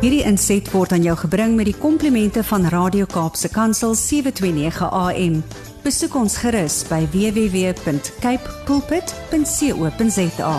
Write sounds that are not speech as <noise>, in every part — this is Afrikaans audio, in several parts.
Hierdie inset word aan jou gebring met die komplimente van Radio Kaapse Kansel 729 AM. Besoek ons gerus by www.cape pulpit.co.za.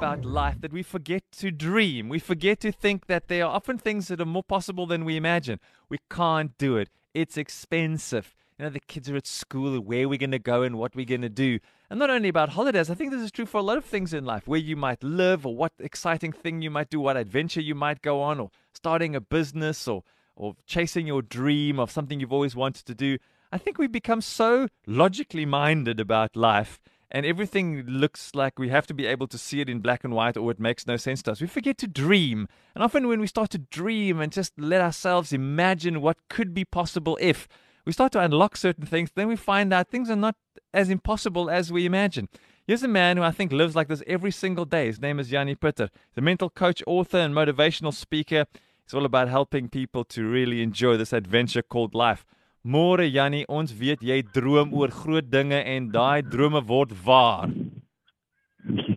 about life that we forget to dream. We forget to think that there are often things that are more possible than we imagine. We can't do it. It's expensive. You know, the kids are at school, where we're going to go and what we're going to do. And not only about holidays, I think this is true for a lot of things in life, where you might live or what exciting thing you might do, what adventure you might go on, or starting a business or, or chasing your dream of something you've always wanted to do. I think we become so logically minded about life and everything looks like we have to be able to see it in black and white or it makes no sense to us. We forget to dream. And often when we start to dream and just let ourselves imagine what could be possible if we start to unlock certain things, then we find out things are not as impossible as we imagine. Here's a man who I think lives like this every single day. His name is Yanni Pitter. He's a mental coach, author, and motivational speaker. It's all about helping people to really enjoy this adventure called life. Môre Jannie, ons weet jy droom oor groot dinge en daai drome word waar.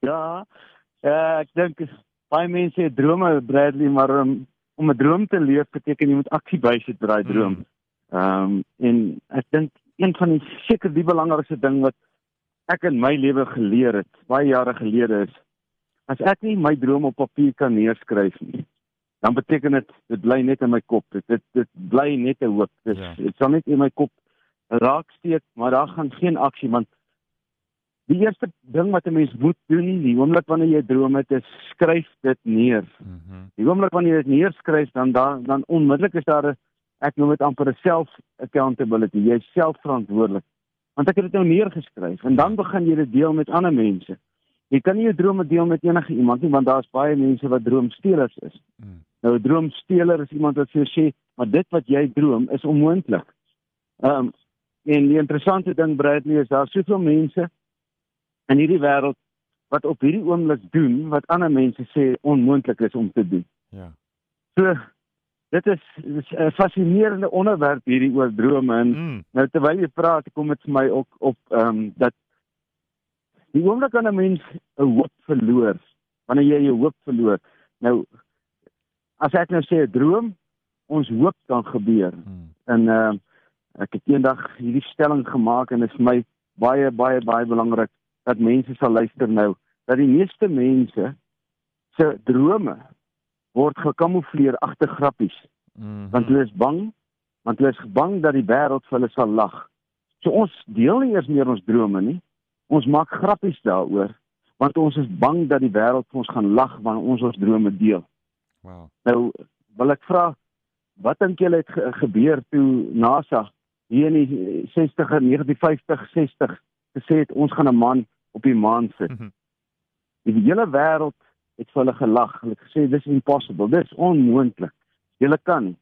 Ja. Uh, ek dink baie mense het drome Bradley, maar um, om 'n droom te leef beteken jy moet aksie bysit vir daai droom. Hmm. Ehm um, en ek dink een van die seker die belangrikste ding wat ek in my lewe geleer het baie jare gelede is as ek nie my droom op papier kan neerskryf nie dan beteken dit dit bly net in my kop. Dit dit, dit bly net 'n hoop. Dit ja. dit sal net in my kop raaksteek, maar daar gaan geen aksie want die eerste ding wat 'n mens moet doen, die oomblik wanneer jy droom het, is skryf dit neer. Mm -hmm. Die oomblik wanneer jy dit neerskryf, dan dan dan onmiddellik is daar 'n ek noem dit amper 'n self accountability. Jy is selfverantwoordelik. Want ek het dit nou neergeskryf en dan begin jy dit deel met ander mense. Jy kan nie jou drome deel met enige iemand nie want daar's baie mense wat droomstelers is. Mm. Nou 'n droomsteler is iemand wat vir jou sê, maar dit wat jy droom is onmoontlik. Ehm um, en die interessante ding Bradley is daar soveel mense in hierdie wêreld wat op hierdie oomblik doen wat ander mense sê onmoontlik is om te doen. Ja. So dit is 'n fascinerende onderwerp hierdie oor drome en mm. nou terwyl jy praat kom dit vir my ook op ehm um, dat die oomblik wanneer 'n mens 'n hoop verloor, wanneer jy jou hoop verloor. Nou as ek nou sê 'n droom, ons hoop kan gebeur. Hmm. En uh ek het eendag hierdie stelling gemaak en dit is vir my baie baie baie belangrik dat mense sal luister nou dat die meeste mense se drome word gekamoufleer agter grappies. Hmm. Want hulle is bang, want hulle is bang dat die wêreld vir hulle sal lag. So ons deel nie eers meer ons drome nie. Ons maak grappies daaroor want ons is bang dat die wêreld vir ons gaan lag wanneer ons ons drome deel. Wow. Nou wil ek vra wat dink julle het ge gebeur toe NASA hier in die 60 en 1950 60 gesê het ons gaan 'n man op die maan sit. Mm -hmm. Die hele wêreld het vir hulle gelag. Hulle het gesê dis impossible. Dis onmoontlik. Julle kan nie.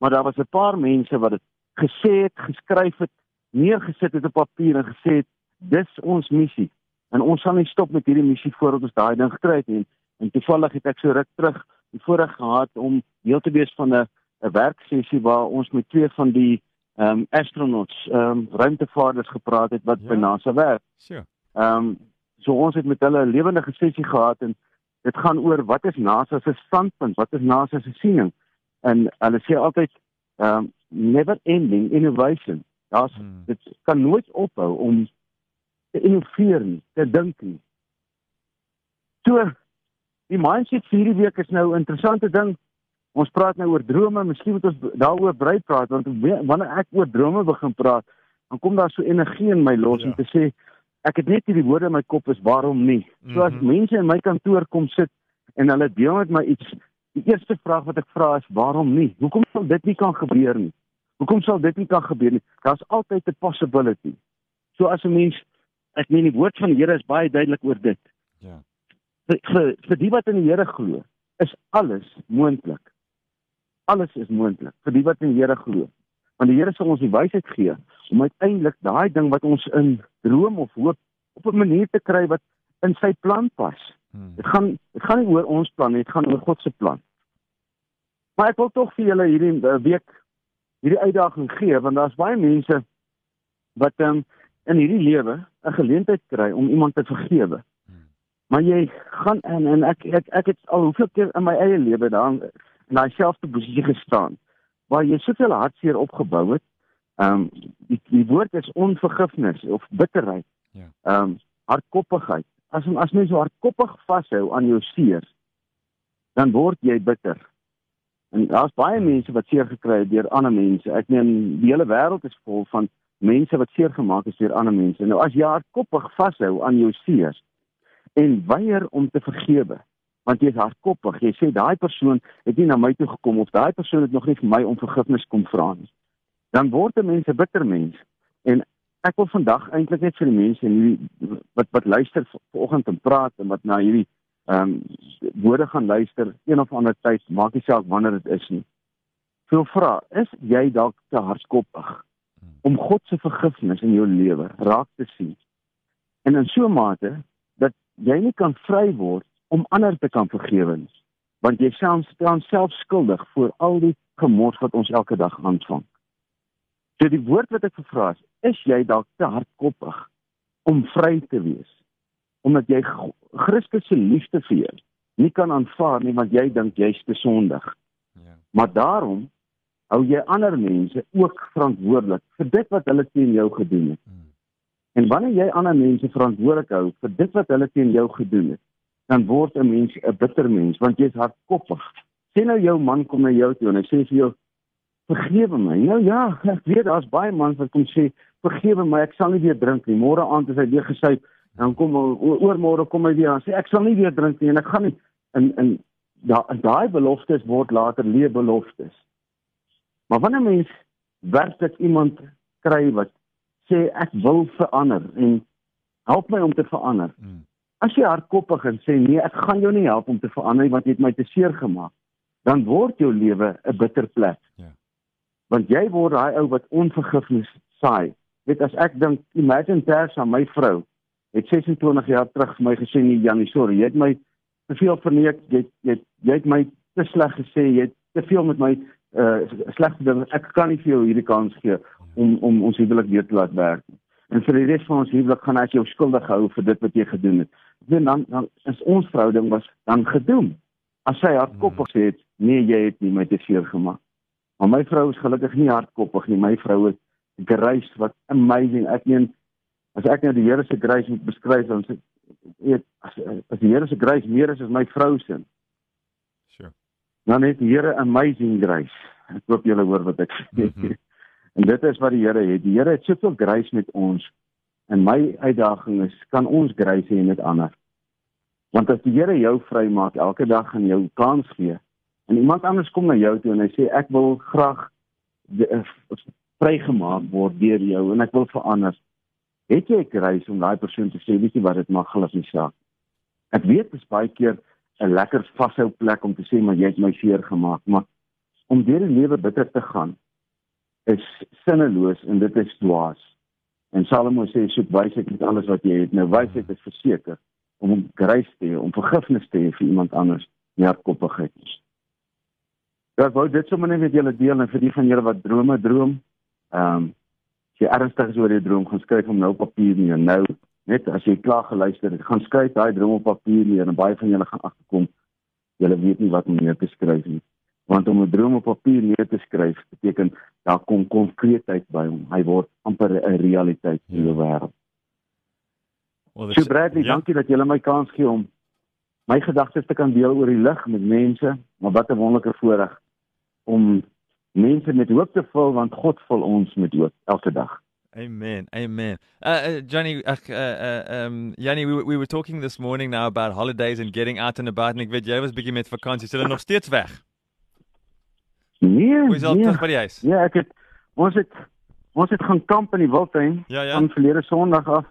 Maar daar was 'n paar mense wat dit gesê het, geskryf het, neergesit het op papier en gesê het dis ons missie. En ons sal nie stop met hierdie missie voordat ons daai ding gekry het nie. En toevallig het ek so ruk terug die voorreg gehad om deel te wees van 'n 'n werksessie waar ons met twee van die ehm um, astronauts, ehm um, ruimtevaarders gepraat het wat ja. by NASA werk. Sure. Ehm um, so ons het met hulle 'n lewendige sessie gehad en dit gaan oor wat is NASA se standpunt, wat is NASA se siening? En hulle sê altyd um, never ending innovation. Daar's hmm. dit kan nooit ophou om te innoveer nie, te dink nie. So die mindset vir hierdie week is nou 'n interessante ding. Ons praat nou oor drome, miskien moet ons daaroor brei praat want wanneer ek oor drome begin praat, dan kom daar so energie in my los ja. om te sê ek het net hierdie woorde in my kop is waarom nie. So as -hmm. mense in my kantoor kom sit en hulle deel met my iets, die eerste vraag wat ek vra is waarom nie? Hoekom sal dit nie kan gebeur nie? Hoekom sal dit nie kan gebeur nie? Daar's altyd 'n possibility. So as 'n mens ek meen die woord van die Here is baie duidelik oor dit. Ja vir vir die wat in die Here glo, is alles moontlik. Alles is moontlik vir die wat in die Here glo. Want die Here sal ons die wysheid gee om uiteindelik daai ding wat ons in droom of hoop op 'n manier te kry wat in sy plan pas. Hmm. Dit gaan dit gaan nie oor ons plan nie, dit gaan oor God se plan. Maar ek wil tog vir julle hierdie uh, week hierdie uitdaging gee want daar's baie mense wat um, in hierdie lewe 'n geleentheid kry om iemand te vergewe. Maar jy gaan en en ek ek ek het al hoeveel keer in my eie lewe daar in daai selfde posisie gestaan waar jy soveel hartseer opgebou het. Ehm um, die, die woord is onvergifnis of bitterheid. Ja. Ehm um, hardkoppigheid. As as mens so hardkoppig vashou aan jou seer, dan word jy bitter. En daar's baie mense wat seer gekry het deur ander mense. Ek meen die hele wêreld is vol van mense wat seer gemaak is deur ander mense. Nou as jy hardkoppig vashou aan jou seer en weier om te vergewe, want jy is hardkoppig, jy sê daai persoon het nie na my toe gekom of daai persoon het nog nie vir my om vergifnis kom vra nie. Dan word 'n mens 'n bitter mens. En ek wil vandag eintlik net vir die mense en hierdie wat wat luister vanoggend en praat en wat na hierdie ehm um, woorde gaan luister een of ander tyd, maak nie saak wanneer dit is nie. Veel vra, is jy dalk te hardkoppig om God se vergifnis in jou lewe raak te sien? En in so 'n mate dat jy nie kan vry word om ander te kan vergewe nie, want jy self staan self skuldig vir al die gemors wat ons elke dag aanvang. So die woord wat ek gevra is, is jy dalk te hardkoppig om vry te wees? omdat jy Christus se liefde vir jou nie kan aanvaar nie want jy dink jy's te sondig. Ja. Maar daarom hou jy ander mense ook verantwoordelik vir dit wat hulle teen jou gedoen het. Hmm. En wanneer jy ander mense verantwoordelik hou vir dit wat hulle teen jou gedoen het, dan word 'n mens 'n bitter mens want jy's hardkoppig. Sien nou jou man kom na jou toe en hy sê vir jou vergewe my. Nou ja, ek weet daar's baie mans wat kom sê vergewe my, ek sal nie weer drink nie. Môre aand is hy weer gesuip dan kom oormôre kom hy weer en sê ek sal nie weer drink nie en ek gaan nie in in daai beloftes word later leë beloftes. Maar wanneer mens werklik iemand kry wat sê ek wil verander en help my om te verander. Hmm. As jy hardkoppig en sê nee, ek gaan jou nie help om te verander want jy het my te seer gemaak, dan word jou lewe 'n bitter plek. Ja. Want jy word daai ou wat onvergifnis saai. Weet as ek dink imagine ters aan my vrou het 26 jaar terug vir my gesê nee Janie, sorry, jy het my te veel verneek, jy jy jy het my te sleg gesê, jy het te veel met my uh slegte ding. Ek kan nie vir jou hierdie kans gee om om ons huwelik weer te laat werk nie. En vir die res van ons huwelik gaan ek jou skuldig hou vir dit wat jy gedoen het. Dan dan is ons verhouding was dan gedoem. As sy hardkoppig sê, nee, jy het nie my te seer gemaak. Maar my vrou is gelukkig nie hardkoppig nie. My vrou is grace wat amazing. Ek meen as ek nou die Here se grace moet beskryf dan sê weet as as die Here se grace meer is as my vrou se. Sure. Dan het die Here amazing grace. Ek hoop julle hoor wat ek sê. Mm -hmm. <laughs> en dit is wat die Here het. Die Here het soveel grace met ons. En my uitdaging is kan ons grace hê met ander? Want as die Here jou vrymaak elke dag en jou kans gee en iemand anders kom na jou toe en hy sê ek wil graag eh, vrygemaak word deur jou en ek wil verander het jy kruis om daai persoon te sê weet jy wat dit mag glad nie saak. Ek weet dit is baie keer 'n lekker vashou plek om te sê maar jy het my seer gemaak, maar om deur die lewe bitter te gaan is sinneloos en dit is dwaas. En Salomo sê soek wysheid met alles wat jy het. Nou wysheid is verseker om 'n kruis te hê, om vergifnis te hê vir iemand anders, nie hardkoppigheid nie. Ek wou dit sommer net met julle deel en vir die van julle wat drome droom. Ehm um, jy ernstig is oor jou droom, gaan skryf hom nou op papier neer. Nou, net as jy klaar geluister het, gaan skryf daai droom op papier neer en baie van julle gaan agterkom julle weet nie wat om neer te skryf nie. Want om 'n droom op papier neer te skryf beteken daar kom konkreetheid by hom. Hy word amper 'n realiteit in jou wêreld. Well, so Bradley, ja. dankie dat jy my kans gee om my gedagtes te kan deel oor die lig met mense, maar wat 'n wonderlike voorreg om mense met hoop te vul want God vul ons met hoop elke dag. Amen. Amen. Uh, uh Johnny uh, uh um Johnny we we were talking this morning now about holidays and getting out and about and ek weet jy was bietjie met vakansie. Is hulle nog steeds weg? Nee. Hoe is dit nee. by die huis? Ja, ek het ons het ons het gaan kamp in die Wildtuin ja, ja. van verlede Sondag af.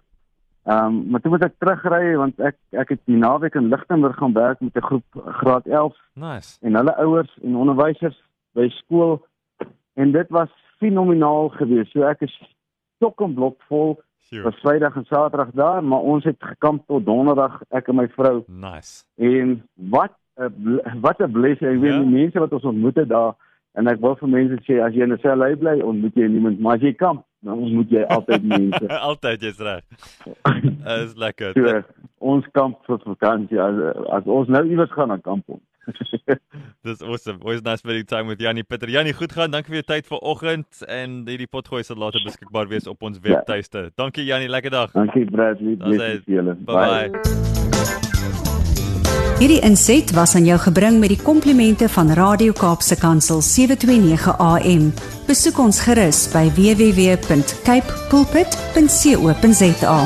Ehm um, maar toe moet ek terugry want ek ek het die naweek in Lichtenburg gaan werk met 'n groep graad 11. Nice. En hulle ouers en onderwysers by skool en dit was fenomenaal geweest. So ek is stok en blok vol. Sure. Was Vrydag en Saterdag daar, maar ons het gekamp tot Donderdag ek en my vrou. Nice. En wat 'n wat 'n blessing. Ek weet yeah. Ja. die mense wat ons ontmoet het daar en ek wil vir mense sê as jy in 'n sel bly, ontmoet jy niemand, maar as jy kamp, dan ontmoet jy altyd mense. <laughs> altyd jy's reg. <laughs> Is lekker. So, ons kamp vir vakansie as as ons nou iewers gaan dan kamp ons. Dis awesome. Always nice spending time with Janie Pieter. Janie, goed gaan. Dankie vir jou tyd vanoggend en hierdie potgooi sal later beskikbaar wees op ons webtuiste. Ja. Dankie Janie, lekker dag. Dankie Bradley. Bless julle. Bye. bye. Hierdie inset was aan jou gebring met die komplimente van Radio Kaapse Kansel 729 AM. Besoek ons gerus by www.cape pulpit.co.za.